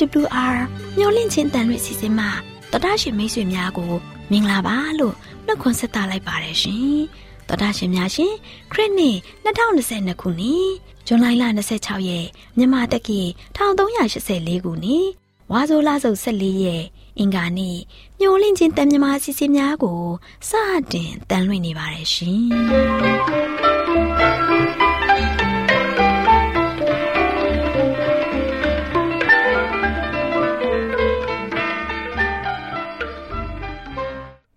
AWR မျော်လင့်ခြင်းတန်ရွေ့စီစဉ်မှာတော်တာရှင်မိတ်ဆွေများကိုမင်္ဂလာပါလို့နှုတ်ခွန်းဆက်သလိုက်ပါတယ်ရှင်တော်တာရှင်များရှင်ခရစ်နှစ်2022ခုနှစ်ဇွန်လ26ရက်မြန်မာတက္ကီ1384ခုနှစ်ဝါဆိုလဆုပ်14ရက်အင်္ဂါနေ့မျော်လင့်ခြင်းတန်မြမာစီစဉ်များကိုစတင်တန်လွှင့်နေပါတယ်ရှင်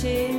te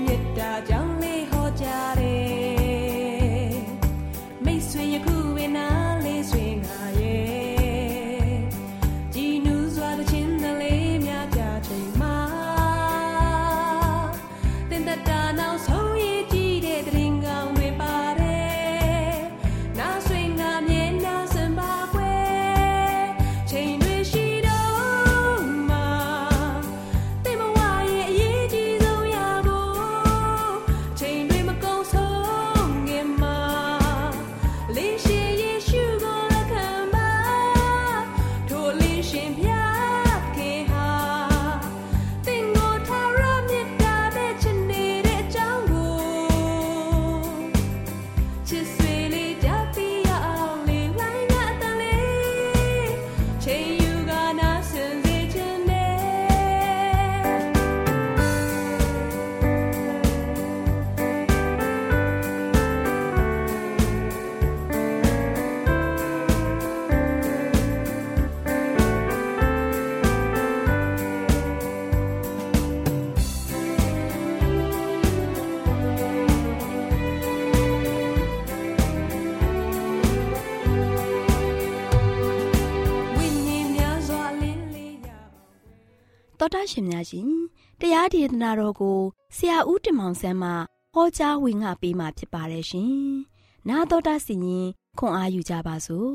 တော်တာရှင်များရှင်တရားဒေသနာတော်ကိုဆရာဦးတင်မောင်ဆန်းမှဟောကြားဝင်ငါပေးมาဖြစ်ပါတယ်ရှင်။나တော်တာစီရင်ခွန်အားယူကြပါစို့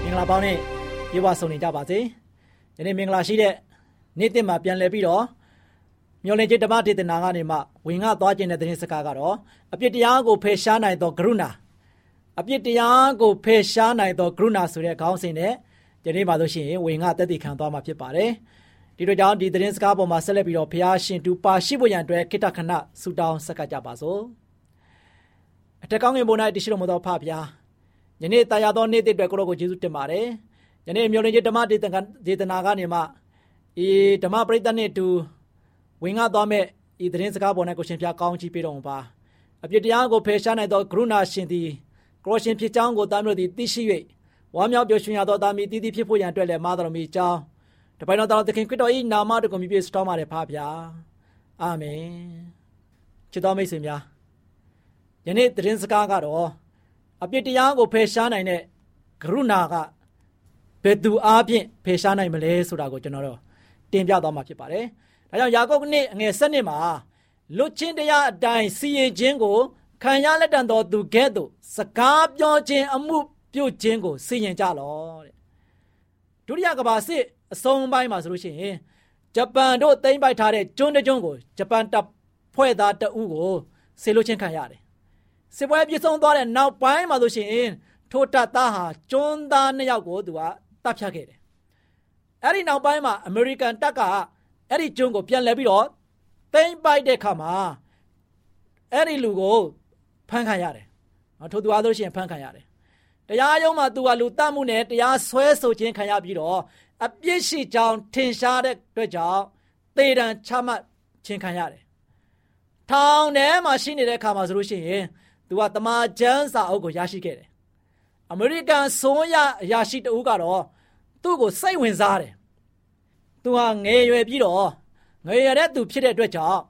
။မင်္ဂလာပေါင်းနဲ့ပြေဝဆုံနေကြပါစေ။ဒီနေ့မင်္ဂလာရှိတဲ့နေ့တင်မှာပြန်လည်ပြီးတော့မျောလင့်ခြင်းဓမ္မဒေသနာကနေမှဝင်ငါသွားခြင်းတဲ့သတင်းစကားကတော့အပြစ်တရားကိုဖယ်ရှားနိုင်သောကရုဏာ အပြစ်တရားကိုဖယ်ရှားနိုင်သောကရုဏာဆိုတဲ့ခေါင်းစဉ်နဲ့ဒီနေ့မှာဆိုရှင်ဝင်ငါတက်တည်ခံသွားမှာဖြစ်ပါတယ်ဒီတို့ကြောင့်ဒီသတင်းစကားပေါ်မှာဆက်လက်ပြီးတော့ဖះရှင်တူပါရှိဖို့ရန်အတွက်ခိတ္တခဏဆူတောင်းဆက်ကပ်ကြပါစို့အထက်ကောင်းငင်ပေါ်၌တရှိတော်မူသောဖဖះယနေ့တာယာသောနေ့တစ်အတွက်ကိုရောကိုယေရှုတင်ပါတယ်ယနေ့မျိုးလင်းကြီးဓမ္မဒေသဒေသနာကနေမှဤဓမ္မပရိသတ်နဲ့တူဝင်ငါသွားမဲ့ဤသတင်းစကားပေါ်၌ကိုရှင်ဖះကောင်းချီးပေးတော်မူပါအပြစ်တရားကိုဖယ်ရှားနိုင်သောကရုဏာရှင်သည် ကိုရရှင်ဖြစ်ကြောင်းကိုသားမျိုးသည်သိရှိ၍ဝမ်းမြောက်ပျော်ရွှင်ရသောသားမီးတည်တည်ဖြစ်ဖို့ရန်အတွက်လည်းမာတော်မီကြောင်းတပိုင်တော်တော်သခင်ခရစ်တော်၏နာမတော်ကိုမြည်ပြစတော်မှာလည်းဖားဗျာအာမင်ချစ်တော်မိတ်ဆွေများယနေ့သတင်းစကားကတော့အပြစ်တရားကိုဖယ်ရှားနိုင်တဲ့ကရုဏာကဘယ်သူအားဖြင့်ဖယ်ရှားနိုင်မလဲဆိုတာကိုကျွန်တော်တို့တင်ပြသွားမှာဖြစ်ပါတယ်။ဒါကြောင့်ယာကုပ်နှစ်ငယ်7နှစ်မှာလွတ်ချင်းတရားအတိုင်းစီရင်ခြင်းကို ခံရလက်တန်တော်သူကဲ့သို့စကားပြောခြင်းအမှုပြုခြင်းကိုစီရင်ကြလောတဲ့ဒုတိယကမ္ဘာစစ်အဆုံးပိုင်းမှာဆိုလို့ရှိရင်ဂျပန်တို့သိမ်းပိုက်ထားတဲ့ကျွန်းတကျွန်းကိုဂျပန်တပ်ဖွဲ့သားတအုပ်ကိုဆေလို့ချင်းခံရတယ်စစ်ပွဲပြည့်စုံသွားတဲ့နောက်ပိုင်းမှာဆိုရှင်ထိုတပ်သားဟာကျွန်းသားနှစ်ယောက်ကိုသူကတပ်ဖြတ်ခဲ့တယ်အဲ့ဒီနောက်ပိုင်းမှာအမေရိကန်တပ်ကအဲ့ဒီကျွန်းကိုပြန်လဲပြီးတော့သိမ်းပိုက်တဲ့အခါမှာအဲ့ဒီလူကို ဖမ်းခံရတယ်နော်ထို့သူအားလို့ရှိရင်ဖမ်းခံရတယ်တရားရုံးမှာသူကလူတတ်မှုနဲ့တရားဆွဲဆိုခြင်းခံရပြီးတော့အပြစ်ရှိကြောင်းထင်ရှားတဲ့အတွက်ကြောင့်သေဒဏ်ချမှတ်ခြင်းခံရတယ်ထောင်ထဲမှာရှိနေတဲ့အခါမှာဆိုလို့ရှိရင်သူကတမန်ကျမ်းစာအုပ်ကိုရရှိခဲ့တယ်အမေရိကန်ဆိုးရအရာရှိတဦးကတော့သူ့ကိုစိတ်ဝင်စားတယ်သူဟာငယ်ရွယ်ပြီးတော့ငယ်ရတဲ့သူဖြစ်တဲ့အတွက်ကြောင့်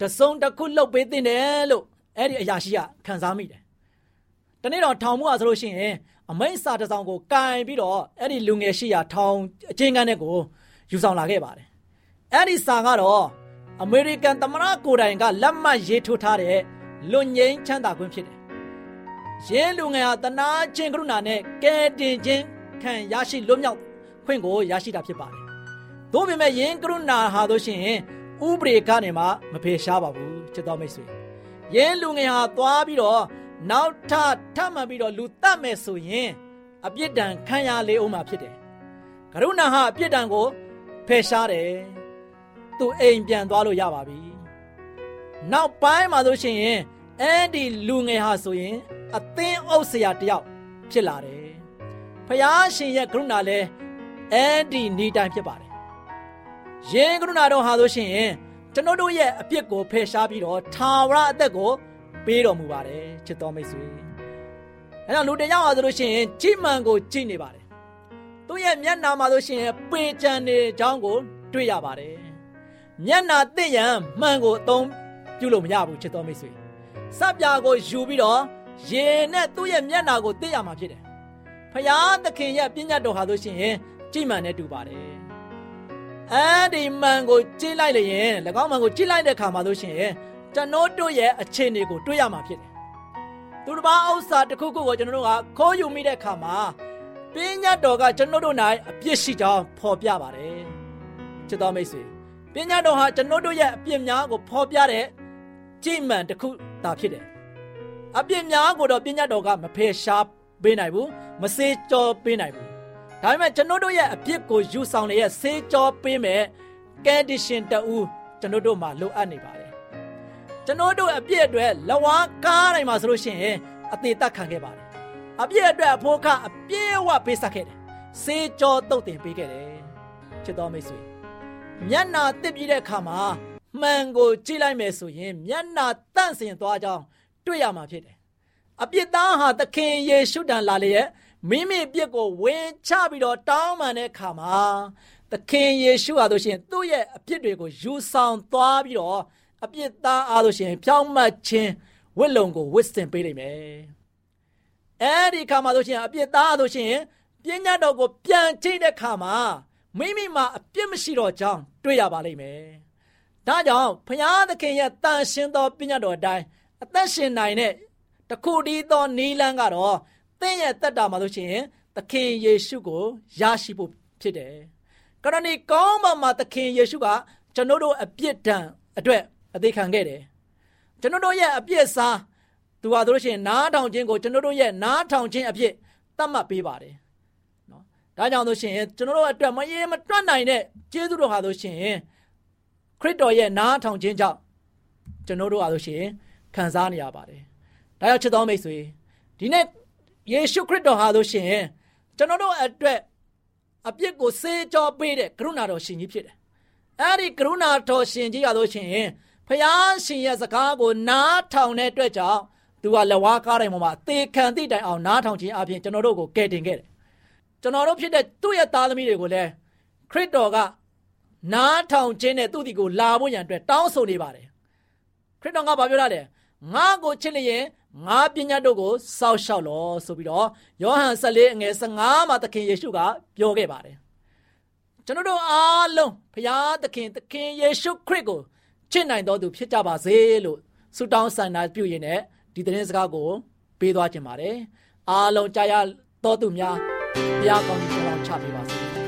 တစုံတစ်ခုလှုပ်ပေးတဲ့တယ်လို့ အဲ့ဒီအရာရှိကခံစားမိတယ်။တနေ့တော့ထောင်မှုอ่ะဆိုလို့ရှိရင်အမိန့်စာတစ်စောင်ကိုကင်ပြီးတော့အဲ့ဒီလူငယ်ရှိရာထောင်အချင်းကန်းတဲ့ကိုယူဆောင်လာခဲ့ပါတယ်။အဲ့ဒီစာကတော့အမေရိကန်သမ္မတကိုယ်တိုင်ကလက်မှတ်ရေးထိုးထားတဲ့လွန်ငင်းချမ်းသာခွင့်ဖြစ်တယ်။ရင်းလူငယ်ဟာတနာချင်းကရုဏာနဲ့ကဲတင်ခြင်းခံရရှိလွတ်မြောက်ခွင့်ကိုရရှိတာဖြစ်ပါတယ်။သို့ပေမဲ့ယင်းကရုဏာဟာတို့ရှင်ဥပဒေကနေမှမဖေရှားပါဘူးချစ်တော်မိတ်ဆွေ။ ယင်းလူငယ်ဟာသွားပြီးတော့နောက်ထထမှန်ပြီးတော့လူတတ်မယ်ဆိုရင်အပြစ်ဒဏ်ခံရလေအောင်မှာဖြစ်တယ်။ကရုဏာဟာအပြစ်ဒဏ်ကိုဖယ်ရှားတယ်။သူအိမ်ပြန်သွားလို့ရပါပြီ။နောက်ပိုင်းမှာဆိုရှင်အဲ့ဒီလူငယ်ဟာဆိုရင် အသင်းအုပ်ဆရာတယောက်ဖြစ်လာတယ်။ဖယားရှင်ရဲ့ကရုဏာလည်းအဲ့ဒီနေတိုင်းဖြစ်ပါတယ်။ရင်ကရုဏာတော်ဟာဆိုရှင် ကျွန်တော်တို့ရဲ့အပြစ်ကိုဖယ်ရှားပြီးတော့ထာဝရအသက်ကိုပေးတော်မူပါတယ်ချစ်တော်မိတ်ဆွေ။အဲတော့လူတယောက်ဟာဆိုလို့ရှိရင်ကြည်မှန်ကိုကြည်နေပါတယ်။သူ့ရဲ့မျက်နာမှာဆိုရှင်ပေကြံနေကြောင်းကို တွေ့ရပါတယ်။မျက်နာသိရန်မှန်ကိုအသုံးပြုလို့မရဘူးချစ်တော်မိတ်ဆွေ။စပ်ပြာကိုယူပြီးတော့ရေနဲ့သူ့ရဲ့မျက်နာကိုသိရမှာဖြစ်တယ်။ဖယားသခင်ရဲ့ပညာတော်ဟာဆိုရှင်ကြည်မှန်နဲ့တူပါတယ်။ အဲဒီမှန်ကိုကြည့်လိုက်လျင်၎င်းမှန်ကိုကြည့်လိုက်တဲ့အခါမှာဆိုရှင်ကျွန်တော်တို့ရဲ့အခြေအနေကိုတွေးရမှာဖြစ်တယ်။သူတစ်ပါးဥစ္စာတစ်ခုခုကိုကျွန်တော်တို့ကခိုးယူမိတဲ့အခါမှာပညာတော်ကကျွန်တော်တို့၌အပြစ်ရှိကြောင်းဖော်ပြပါတယ်။ချစ်တော်မိတ်ဆွေပညာတော်ဟာကျွန်တော်တို့ရဲ့အပြစ်များကိုဖော်ပြတဲ့ကြည်မှန်တစ်ခုသာဖြစ်တယ်။အပြစ်များကိုတော့ပညာတော်ကမဖယ်ရှားပေးနိုင်ဘူးမစေးကြောပေးနိုင်ဘူး။ ဒါပေမဲ့ကျွန်တော်တို့ရဲ့အပြစ်ကိုယူဆောင်လျက်စေးကြောပေးမဲ့ condition တူကျွန်တော်တို့မှာလိုအပ်နေပါတယ်ကျွန်တော်တို့အပြစ်အတွက်လဝါကားတိုင်းမှာဆိုလို့ရှိရင်အသေးသက်ခံခဲ့ပါတယ်အပြစ်အတွက်အဖို့ခအပြည့်အဝပေးဆက်ခဲ့တယ်စေကြောတုတ်တင်ပေးခဲ့တယ်ချစ်တော်မိတ်ဆွေမျက်နာတစ်ပြီးတဲ့အခါမှာမှန်ကိုကြည့်လိုက်မယ်ဆိုရင်မျက်နာတန့်စင်သွားကြောင်းတွေ့ရမှာဖြစ်တယ် အပြစ်သားဟာသခင်ယေရှုတန်လာလျက်မိမိပြစ်ကိုဝင်ချပြီးတော့တောင်းပန်တဲ့အခါမှာသခင်ယေရှုဟာတို့ရှင်သူ့ရဲ့အပြစ်တွေကိုယူဆောင်သွားပြီးတော့အပြစ်သားအားလို့ရှိရင်ဖြောင်းမှတ်ခြင်းဝိလုံကိုဝစ်စင်ပေးလိမ့်မယ်အဲ့ဒီခါမှာလို့ရှိရင်အပြစ်သားအားလို့ရှိရင်ပညာတော်ကိုပြန်ချိန်တဲ့ခါမှာမိမိမှာအပြစ်မရှိတော့ကြောင်းတွေ့ရပါလိမ့်မယ်ဒါကြောင့်ဘုရားသခင်ရဲ့တန်ရှင်းသောပညာတော်အတိုင်းအသက်ရှင်နိုင်တဲ့ တခုတည်းသောနီလန်းကတော့သင်ရဲ့တက်တာမှာလို့ရှိရင်သခင်ယေရှုကိုရရှိဖို့ဖြစ်တယ်။ကရဏီကောင်းပါမှာသခင်ယေရှုကကျွန်တော်တို့အပြစ်ဒဏ်အတွက်အသေးခံခဲ့တယ်ကျွန်တော်တို့ရဲ့အပြစ်စားသူဟာတို့ရှင်နားထောင်ခြင်းကိုကျွန်တော်တို့ရဲ့နားထောင်ခြင်းအဖြစ်သတ်မှတ်ပေးပါတယ်နော်ဒါကြောင့်တို့ရှင်ကျွန်တော်တို့အတွက်မရေမတွက်နိုင်တဲ့ကျေးဇူးတော်ဟာတို့ရှင်ခရစ်တော်ရဲ့နားထောင်ခြင်းကြောင့်ကျွန်တော်တို့ဟာတို့ရှင်ခံစားနေရပါတယ် ဒါကြောင့်ချစ်တော်မိတ်ဆွေဒီနေ့ယေရှုခရစ်တော်ဟာတို့ရှင်ကျွန်တော်တို့အတွက်အပြစ်ကိုစေကြောပေးတဲ့ကရုဏာတော်ရှင်ကြီးဖြစ်တယ်အဲ့ဒီကရုဏာတော်ရှင်ကြီးရလို့ရှင်ဖယားရှင်ရဲ့စကားကိုနားထောင်တဲ့အတွက်ကြောင့်သူကလဝါကားတိုင်းပေါ်မှာသေခံသည့်တိုင်အောင်နားထောင်ခြင်းအပြင်ကျွန်တော်တို့ကိုကယ်တင်ခဲ့တယ်ကျွန်တော်တို့ဖြစ်တဲ့သူ့ရဲ့သားသမီးတွေကိုလည်းခရစ်တော်ကနားထောင်ခြင်းနဲ့သူ့ဒီကိုလာဖို့ရန်အတွက်တောင်းဆိုနေပါတယ်ခရစ်တော်ကဘာပြောရလဲ ငါကိုချစ်လျင်ငါပညာတို့ကိုစောက်ရှောက်လောဆိုပြီးတော့ယောဟန်14အငယ်15မှာသခင်ယေရှုကပြောခဲ့ပါတယ်ကျွန်တော်တို့အားလုံးဖခင်သခင်သခင်ယေရှုခရစ်ကိုချစ်နိုင်တော်သူဖြစ်ကြပါစေလို့ဆုတောင်းဆန္ဒပြုရင်းနဲ့ဒီသတင်းစကားကိုပေးသွားခြင်းပါတယ်အားလုံးကြားရတော်သူများဘုရားကောင်းကြီးကြောင်းချပေးပါစေ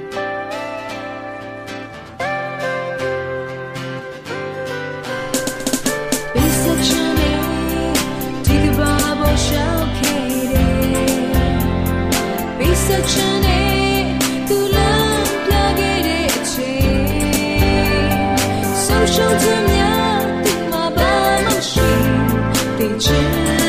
手指秒，定马把梦醒，对峙。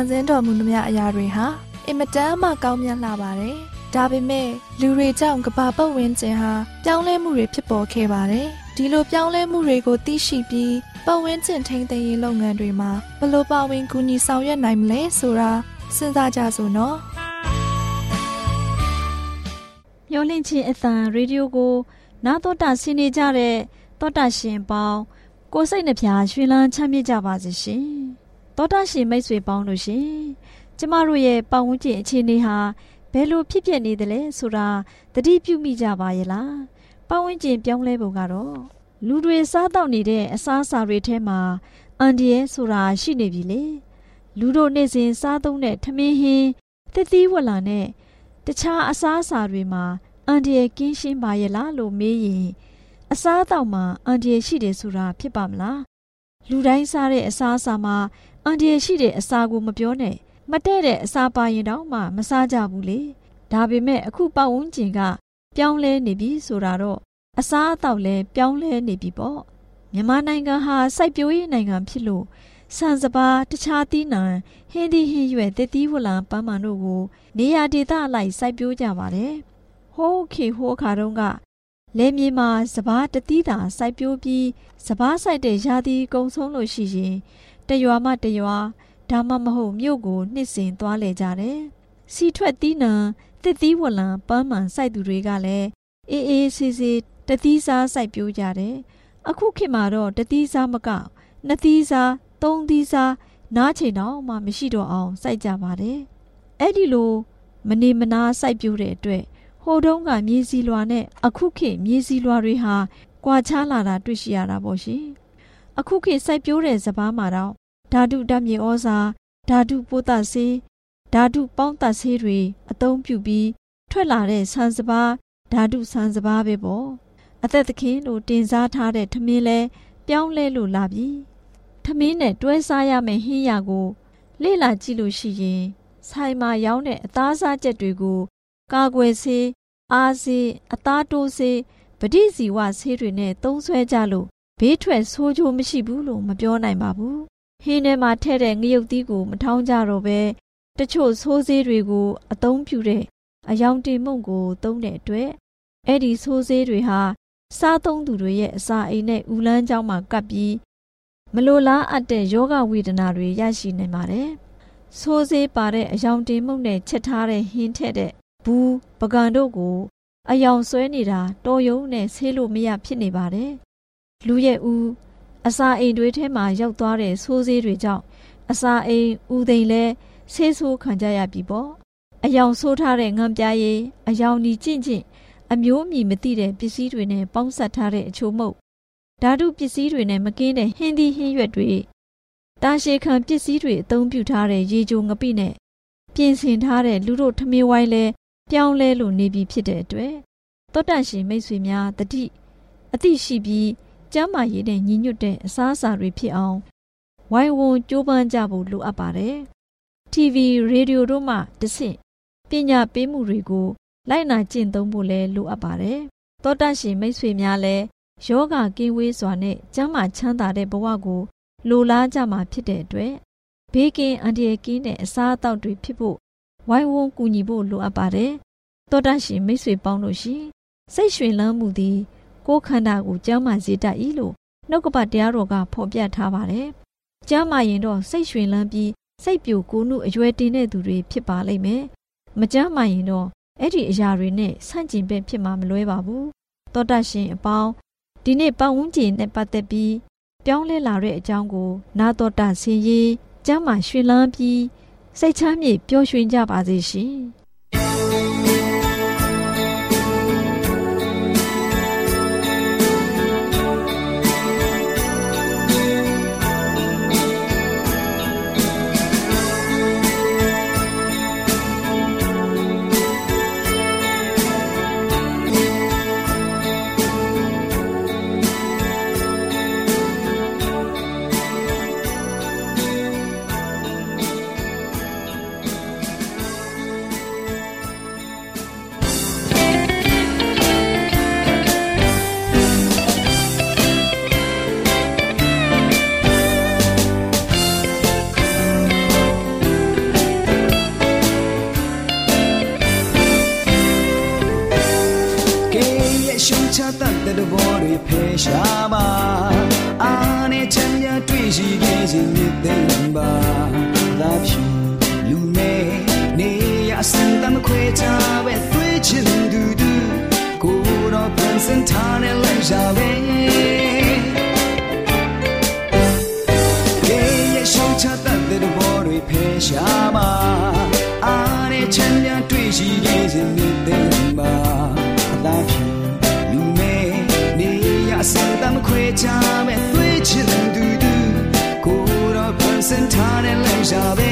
န်ဆင်းတော်မူသမျှအရာတွေဟာအင်မတန်မှကောင်းမြတ်လာပါတယ်။ဒါပေမဲ့လူတွေကြောင့်ကဘာပတ်ဝန်းကျင်ဟာပြောင်းလဲမှုတွေဖြစ်ပေါ်ခဲ့ပါတယ်။ဒီလိုပြောင်းလဲမှုတွေကိုသိရှိပြီးပတ်ဝန်းကျင်ထိန်းသိမ်းရေးလုပ်ငန်းတွေမှာဘလို့ပါဝင်ကူညီဆောင်ရွက်နိုင်မလဲဆိုတာစဉ်းစားကြစို့နော်။မျောလင့်ချင်းအသံရေဒီယိုကိုနားတော်တာဆင်းနေကြတဲ့တောတာရှင်ပေါင်းကိုစိတ်နှပြရွှင်လန်းချမ်းမြေ့ကြပါစေရှင်။ တောတာရှင်မိတ်ဆွေပေါင်းလို့ရှင်ကျမတို့ရဲ့ပတ်ဝန်းကျင်အခြေအနေဟာဘယ်လိုဖြစ်ပျက်နေသလဲဆိုတာသတိပြုမိကြပါရဲ့လားပတ်ဝန်းကျင်ပြောင်းလဲပုံကတော့လူတွေစားတော့နေတဲ့အစားအစာတွေထဲမှာအန်ဒီရဲဆိုတာရှိနေပြီလေလူတို့နေ့စဉ်စားသုံးတဲ့ထမင်းဟင်းသစ်သီးဝလာနဲ့တခြားအစားအစာတွေမှာအန်ဒီရဲကင်းရှင်းပါရဲ့လားလို့မေးရင်အစားအသောက်မှာအန်ဒီရဲရှိတယ်ဆိုတာဖြစ်ပါမလားလူတိုင်းစားတဲ့အစားအစာမှာ အန်ဒီရရှိတဲ့အစာကိုမပြောနဲ့မတဲ့တဲ့အစာပါရင်တော့မှမစားကြဘူးလေဒါပေမဲ့အခုပတ်ဝန်းကျင်က ပြောင်းလဲနေပြီဆိုတာတော့အစားအသောက်လည်းပြောင်းလဲနေပြီပေါ့မြန်မာနိုင်ငံဟာစိုက်ပျိုးရေးနိုင်ငံဖြစ်လို့ဆန်စပါးတခြားသီးနှံဟင်းသီးဟင်းရွက်တတိဝလံပန်းမန်တို့ကို နေရာဒေသအလိုက်စိုက်ပျိုးကြပါတယ်ဟိုးခေဟိုးခါတုန်းကလယ်မြေမှာစပားတတိတာစိုက်ပျိုးပြီးစပားစိုက်တဲ့ရာသီကုံဆုံးလို့ရှိရင် တရွာမှတရွာဒါမှမဟုတ်မြို့ကိုနှစ်စဉ်သွားလေကြတယ်။စီထွက်သီးနှံတစ်သီးဝလံပန်းမှန်စိုက်သူတွေကလည်းအေးအေးဆေးဆေးတသီးစားစိုက်ပျိုးကြတယ်။အခုခေတ်မှာတော့တသီးစားမကနှစ်သီးစားသုံးသီးစားနားချိန်တော့မှမရှိတော့အောင်စိုက်ကြပါတယ်။အဲ့ဒီလိုမနေမနာစိုက်ပျိုးတဲ့အတွက်ဟိုတုန်းကမြေစီလွာနဲ့အခုခေတ်မြေစီလွာတွေဟာကွာခြားလာတာတွေ့ရှိရတာပေါ့ရှင်။ အခုခေတ်စိုက်ပျိုးတဲ့စပားမှာတော့ဓာတုဓာတ်မြေဩဇာဓာတုပိုးသဆေးဓာတုပေါင်းသဆေးတွေအသုံးပြုပြီးထွက်လာတဲ့ဆန်စပါးဓာတုဆန်စပါးပဲပေါ့အသက်သခင်လို့တင်စားထားတဲ့ထမင်းလဲပြောင်းလဲလို့လာပြီထမင်းနဲ့တွဲစားရမယ့်ဟင်းရကို လေ့လာကြည့်လို့ရှိရင်ဆိုင်မှာရောင်းတဲ့အသားစားချက်တွေကို ကာကွယ်ဆေးအားဆေးအသားတိုးဆေးပဋိဇီဝဆေးတွေနဲ့သုံးဆွဲကြလို့ ဘေးထွက်ဆိုးချိုးမရှိဘူးလို့မပြောနိုင်ပါဘူးဟင်းထဲမှာထည့်တဲ့ငရုတ်သီးကိုမထောင်းကြတော့ပဲတချို့ဆိုးဆေးတွေကိုအသုံးပြုတဲ့အယောင်တင်မှုန့်ကိုသုံးတဲ့အတွက်အဲ့ဒီဆိုးဆေးတွေဟာစားသုံးသူတွေရဲ့အစာအိမ်နဲ့ဦးလန်းကြောင်းမှာကပ်ပြီးမလိုလားအပ်တဲ့ယောဂဝေဒနာတွေရရှိနိုင်ပါတယ်။ဆိုးဆေးပါတဲ့အယောင်တင်မှုန့်နဲ့ချက်ထားတဲ့ဟင်းထက်တဲ့ဘူးပကံတို့ကို အယောင်ဆွဲနေတာတော်ယုံနဲ့ဆေးလို့မရဖြစ်နေပါတယ်။ လူရဲ့ဦးအစာအိမ်တွေထဲမှာရောက်သွားတဲ့ဆိုးဆေးတွေကြောင့်အစာအိမ်ဦးသိမ်လဲဆေးဆိုးခံကြရပြီပေါ့အယောင်ဆိုးထားတဲ့ငံပြားရည်အယောင်ဒီကျင့်ကျင့်အမျိုးအမည်မသိတဲ့ပစ္စည်းတွေနဲ့ပေါင်းစပ်ထားတဲ့အချို့မဟုတ်ဓာတုပစ္စည်းတွေနဲ့မကင်းတဲ့ဟင်းသီးဟင်းရွက်တွေတာရှည်ခံပစ္စည်းတွေအသုံးပြုထားတဲ့ရေကြိုငပိနဲ့ပပြင်ဆင်ထားတဲ့လူတို့ထမင်းဝိုင်းလဲပြောင်းလဲလို့နေပြီဖြစ်တဲ့အတွက်သောတရှင်မိတ်ဆွေများတတိအသိရှိပြီး ကျမ်းမာရေးနဲ့ညီညွတ်တဲ့အစားအစာတွေဖြစ်အောင်ဝိုင်းဝန်းကြိုးပမ်းကြဖို့လိုအပ်ပါတယ်။ TV ရေဒီယိုတို့မှတဆင့်ပညာပေးမှုတွေကို လိုက်နာကျင့်သုံးဖို့လည်းလိုအပ်ပါတယ်။သောတရှင်မိတ်ဆွေများလည်းယောဂကင်းဝေးစွာနဲ့ကျမ်းမာချမ်းသာတဲ့ဘဝကိုလိုလားကြမှာဖြစ်တဲ့အတွက်ဘေးကင်းအန္တရာယ်ကင်းတဲ့အစားအသောက်တွေဖြစ်ဖို့ဝိုင်းဝန်းကူညီဖို့လိုအပ်ပါတယ်။သောတရှင်မိတ်ဆွေပေါင်းတို့ရှင်စိတ်ရွှင်လန်းမှုသည် ကိုယ်ခန္ဓာကိုကျမ်းမာစေတတ်၏လို့နှုတ်ကပတ်တရားတော်ကဖော်ပြထားပါတယ်။ကျမ်းမာရင်တော့စိတ်ရွှင်လန်းပြီးစိတ်ပြိုကိုယ်နှုအရွယ်တင်တဲ့သူတွေဖြစ်ပါလိမ့်မယ်။မကျမ်းမာရင်တော့အဲ့ဒီအရာတွေနဲ့ဆန့်ကျင်ဘက်ဖြစ်မှာမလွဲပါဘူး။သောတရှင်အပေါင်းဒီနေ့ပတ်ဝန်းကျင်နဲ့ပတ်သက်ပြီးပြောင်းလဲလာတဲ့အကြောင်းကို နာတော်တာဆင်ရေးကျမ်းမာရွှင်လန်းပြီးစိတ်ချမ်းမြေ့ပျော်ရွှင်ကြပါစေရှင်။ ရှားပါအာနဲ့ချမ်းမြတွေ့ရှိခဲ့ခြင်းမြစ်သိမ့်ပါသာဖြူလူမဲနေရစင်တမ်းခွေချပဲသွေးချင်သူသူကိုတော့ပြန်စင်ထားနဲ့လိုက်ကြပဲရှုံးချတဲ့ဘောတွေဖယ်ရှားပါအာနဲ့ချမ်းမြတွေ့ရှိခဲ့ခြင်း စတမ်းခွေချမဲ့သွေးချင်သူသူကိုတော့ဖန်ဆင်းထားတဲ့လက်ရှာပဲ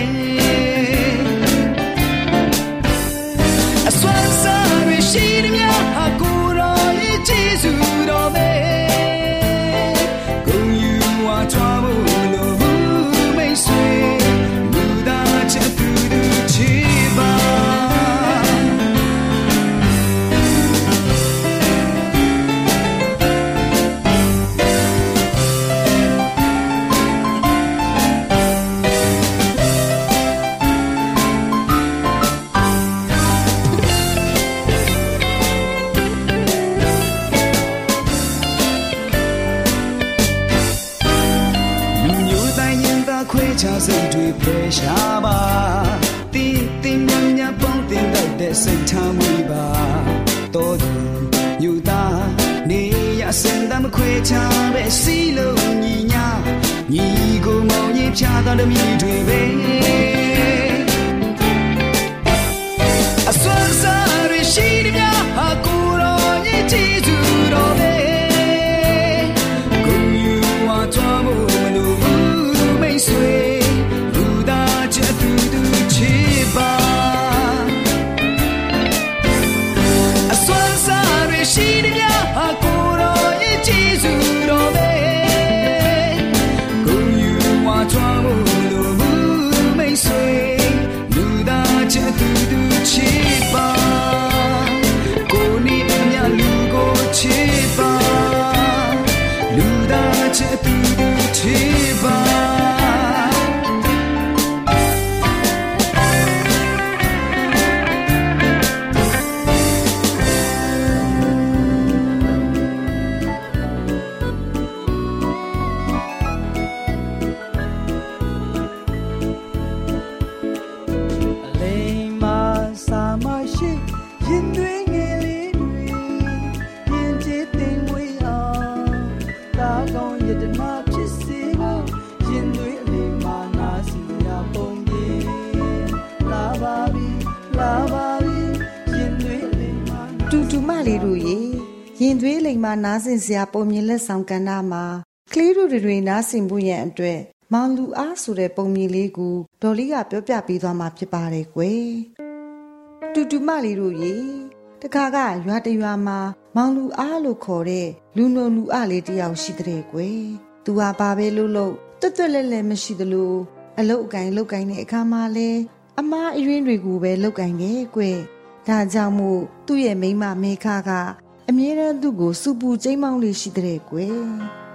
အစွမ်းစားရရှိတဲ့ မောင်ရင်ဖြာတော်တဲ့မိတွေပဲ နားဆင်စရာပုံမြင်လက်ဆောင်ကဏ္ဍမှာကလေးတို့တွေနားဆင်ဖို့ရန်အတွက်မောင်လူအားဆိုတဲ့ပုံမြင်လေးကိုဒေါ်လေးကပြောပြပေးသွားမှာဖြစ်ပါတယ်ကွယ်တူတူမလေးတို့ရေတခါကရွာတရွာမှာမောင်လူအားလို့ခေါ်တဲ့လူနုံလူအလေးတယောက်ရှိတဲ့ကွယ်သူဟာဘာပဲလို့လို့တွတ်တွတ်လဲလဲမရှိသလိုအလုတ်အကင်လုတ်ကင်တဲ့အခါမှာလဲအမားအရင်းတွေကိုပဲလုတ်ကင်တယ်ကွယ်ဒါကြောင့်မို့သူ့ရဲ့မိန်းမမေခက အမြဲတမ်းသူ့ကိုစူပူကျိမ်းမောင်းလေးရှိတဲ့ကွယ်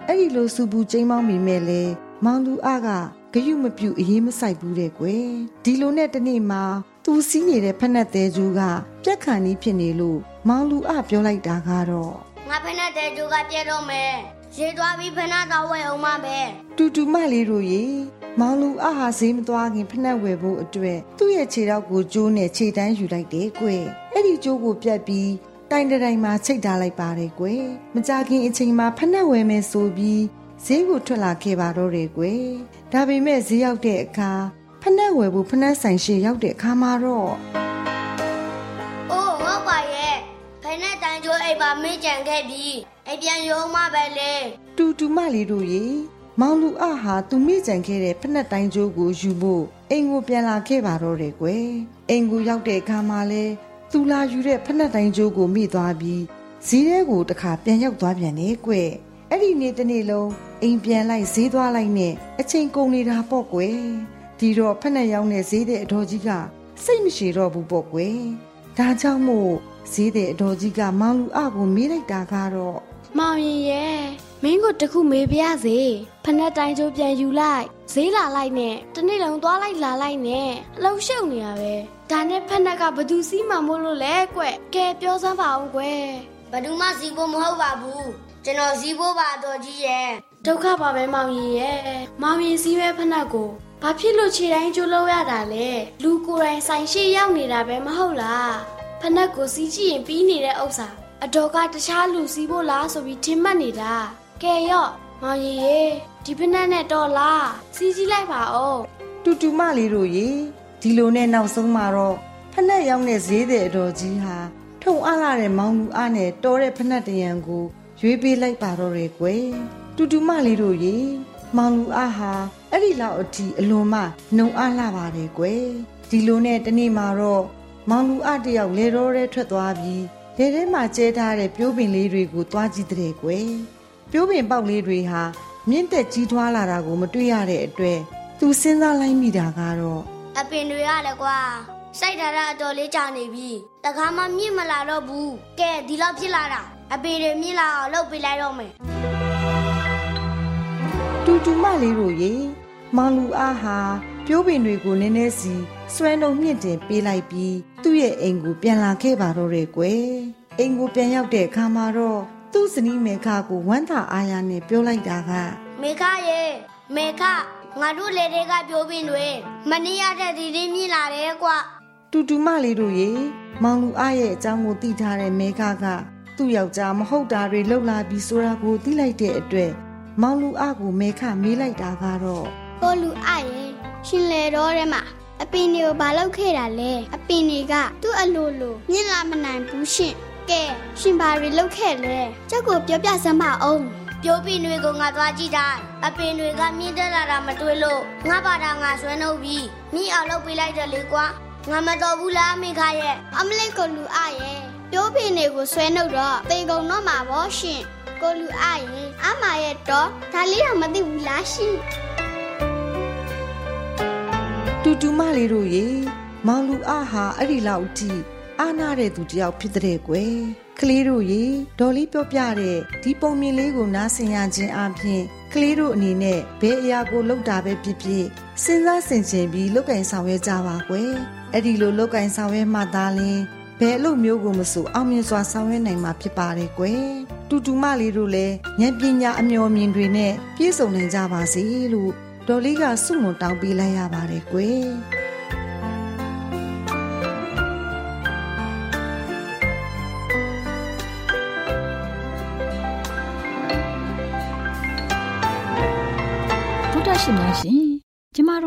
အဲ့ဒီလိုစူပူကျိမ်းမောင်းမိမဲ့လဲမောင်လူအကဂယုမပြုအရေးမဆိုင်ဘူးတဲ့ကွယ်ဒီလိုနဲ့တနေ့မှာသူစီးနေတဲ့ဖက်နှက်သေးကျူးကပြက်ခါနီးဖြစ်နေလို့မောင်လူအပြောလိုက်တာကတော့ငါဖက်နဲ့တဲကျိုးကပြဲတော့မယ်ရေသွားပြီးဖက်နဲ့တော့ဝဲအောင်မပဲတူတူမလေးတို့ရေမောင်လူအဟာဈေးမသွားခင်ဖက်နှက်ဝယ်ဖို့အတွက်သူ့ရဲ့ခြေထောက်ကိုကျိုးနဲ့ခြေတန်းယူလိုက်တယ်ကွယ်အဲ့ဒီကျိုးကိုပြတ်ပြီး တိုင်တိုင်မှာချိတ်ထားလိုက်ပါတယ်ကွယ်မကြခင်အချိန်မှာဖက်နှက်ဝယ်မယ်ဆိုပြီးဈေးကိုထွက်လာခဲ့ပါတော့တယ်ကွယ်ဒါပေမဲ့ဈေးရောက်တဲ့အခါဖက်နှက်ဝယ်ဖို့ဖက်နှက်ဆိုင်ရှိရောက်တဲ့အခါမှာတော့အိုးဟုတ်ပါရဲ့ဖက်နဲ့တန်ကျိုးအိမ်ပါမင်းကြံခဲ့ပြီးအိမ်ပြန်ရုံမပဲလေတူတူမလေးတို့ရေမောင်လူအဟာသူမိကြံခဲ့တဲ့ဖက်နှက်တိုင်းကျိုးကိုယူဖို့အိမ်ကိုပြန်လာခဲ့ပါတော့တယ်ကွယ်အိမ်ကိုရောက်တဲ့အခါမှာလဲ သူလာယူတဲ့ဖက်နှက်တိုင်းကျိုးကိုမိသွားပြီးဈေးထဲကိုတခါပြန်ရောက်သွားပြန်တယ်ကွယ်အဲ့ဒီနေ့တစ်နေ့လုံးအိမ်ပြန်လိုက်ဈေးသွားလိုက်နဲ့အချိန်ကုန်နေတာပေါ့ကွယ်ဒီတော့ဖက်နှက်ရောက်တဲ့ဈေးတဲ့အတော်ကြီးကစိတ်မရှိတော့ဘူးပေါ့ကွယ်ဒါကြောင့်မို့ဈေးတဲ့အတော်ကြီးကမောင်လူအကိုမေးလိုက်တာကတော့မောင်ရင်ရဲ့မင်းကိုတခုမေးပြရစေဖက်နှက်တိုင်းကျိုးပြန်ယူလိုက် ဈေးလာလိုက်နဲ့တနေ့လုံးသွားလိုက်လာလိုက်နဲ့အလုံးရှုပ်နေရပဲဒါနဲ့ဖက်နှက်ကဘသူစီးမှမို့လို့လဲကွကဲပြောစမ်းပါအောင်ကွယ်ဘယ်သူမှစီဖို့မဟုတ်ပါဘူးကျွန်တော်စီဖို့ပါတော်ကြီးရဲ့ဒုက္ခပါပဲမောင်ရင်ရဲ့မောင်ရင်စီးပဲဖက်နှက်ကိုဘာဖြစ်လို့ခြေတိုင်းကျိုးလို့ရတာလဲလူကိုယ်တိုင်ဆိုင်ရှိရောက်နေတာပဲမဟုတ်လားဖက်နှက်ကိုစီးကြည့်ရင်ပြီးနေတဲ့ဥစ္စာအတော်ကတခြားလူစီးဖို့လားဆိုပြီးထင်မှတ်နေတာကဲရော့မောင်ရင်ရေ ဒီဖက်နှက်နဲ့တော့လားစီးကြည့်လိုက်ပါဦးတူတူမလေးတို့ရေဒီလိုနဲ့နောက်ဆုံးမှာတော့ဖက်နှက်ရောက်တဲ့ဈေးတဲ့အတော်ကြီးဟာထုံအားလာတဲ့မောင်လူအားနဲ့တော်တဲ့ဖက်နှက်တရံကိုရွေးပေးလိုက်ပါတော့တယ်ကွယ်တူတူမလေးတို့ရေမောင်လူအားဟာအဲ့ဒီလောက်အထိအလွန်မှနှုံအားလာပါတယ်ကွယ်ဒီလိုနဲ့တနေ့မှာတော့မောင်လူအားတယောက်လေတော့တဲ့ထွက်သွားပြီးလေထဲမှာကျဲထားတဲ့ပြိုးပင်လေးတွေကိုသွားကြည့်တဲ့ကွယ်ပြိုးပင်ပေါက်လေးတွေဟာ မြင့်တက်ကြီးထွားလာတာကိုမတွေ့ရတဲ့အတွက်သူစဉ်းစားလိုက်မိတာကတော့အပင်တွေကလည်းကွာစိုက်ထားတာအတော်လေးကြာနေပြီတခါမှမြင့်မလာတော့ဘူးကဲဒီလောက်ဖြစ်လာတာအပင်တွေမြင့်လာအောင်လုပ်ပေးလိုက်တော့မယ်တူတူမလေးတို့ရေမောင်လူအားဟာပြိုးပင်တွေကိုနည်းနည်းစီဆွဲနှုံမြင့်တင်ပေးလိုက်ပြီးသူ့ရဲ့အိမ်ကိုပြန်လာခဲ့ပါတော့တယ်ကွယ်အိမ်ကိုပြန်ရောက်တဲ့အခါမှာတော့ သူ့ဇနီးမေခကိုဝမ်းသာအားရနဲ့ပြောလိုက်တာကမေခရေမေခငါတို့လေတွေကပြိုးပင်တွေမနေ့ရတဲ့ဒီလေးမြင့်လာတယ်ကွာတူတူမလေးတို့ရေမောင်လူအားရဲ့အကြောင်းကိုသိထားတဲ့မေခကသူ့ယောက်ျားမဟုတ်တာတွေလှုပ်လာပြီးဆိုတာကိုသိလိုက်တဲ့အတွက်မောင်လူအားကိုမေခမေးလိုက်တာကတော့ကိုလူအရဲ့ရှင်လေတော့ထဲမှာအပင်တွေကိုဘာလုပ်ခဲ့တာလဲအပင်တွေကသူ့အလိုလိုမြင့်လာမနိုင်ဘူးရှင် ကဲရှင်ဘာတွေလုပ်ခဲ့လဲကြောက်ကိုပြောပြစမ်းပါအောင်ပြိုးပင်တွေကိုငါသွားကြည့်တာအပင်တွေကမြင့်တက်လာတာမတွေ့လို့ငါပါတာငါဆွဲနှုတ်ပြီးမြင့်အောင်လုပ်ပေးလိုက်တယ်လေကွာငါမတော်ဘူးလားမေခရဲ့အမလေးကိုလူအရဲ့ပြောပင်တွေကိုဆွဲနှုတ်တော့တေကုံတော့မှာဗောရှင်ကိုလူအရဲ့အမရဲ့တော့ဒါလေးတော့မသိဘူးလားရှင်တူတူမလေးတို့ရေမောင်လူအားဟာအဲ့ဒီလောက်အထိ အာနာတဲ့သူတယောက်ဖြစ်တဲ့ကွယ်ကလေးတို့ရေဒေါ်လေးပြောပြတဲ့ဒီပုံမြင်လေးကိုနားဆင်ရခြင်းအပြင်ကလေးတို့အနေနဲ့ဘယ်အရာကိုလုပ်တာပဲဖြစ်ဖြစ်စဉ်းစားဆင်ခြင်ပြီးလုပ်ကင်ဆောင်ရွက်ကြပါကွယ်အဲ့ဒီလိုလုပ်ကင်ဆောင်ရွက်မှသာလျှင်ဘယ်အလုပ်မျိုးကိုမဆိုအောင်မြင်စွာဆောင်ရွက်နိုင်မှာဖြစ်ပါတယ်ကွယ်တူတူမလေးတို့လည်းဉာဏ်ပညာအမျှော်မြင်တွေနဲ့ပြည့်စုံနိုင်ကြပါစေလို့ဒေါ်လေးကဆုမွန်တောင်းပေးလိုက်ရပါတယ်ကွယ်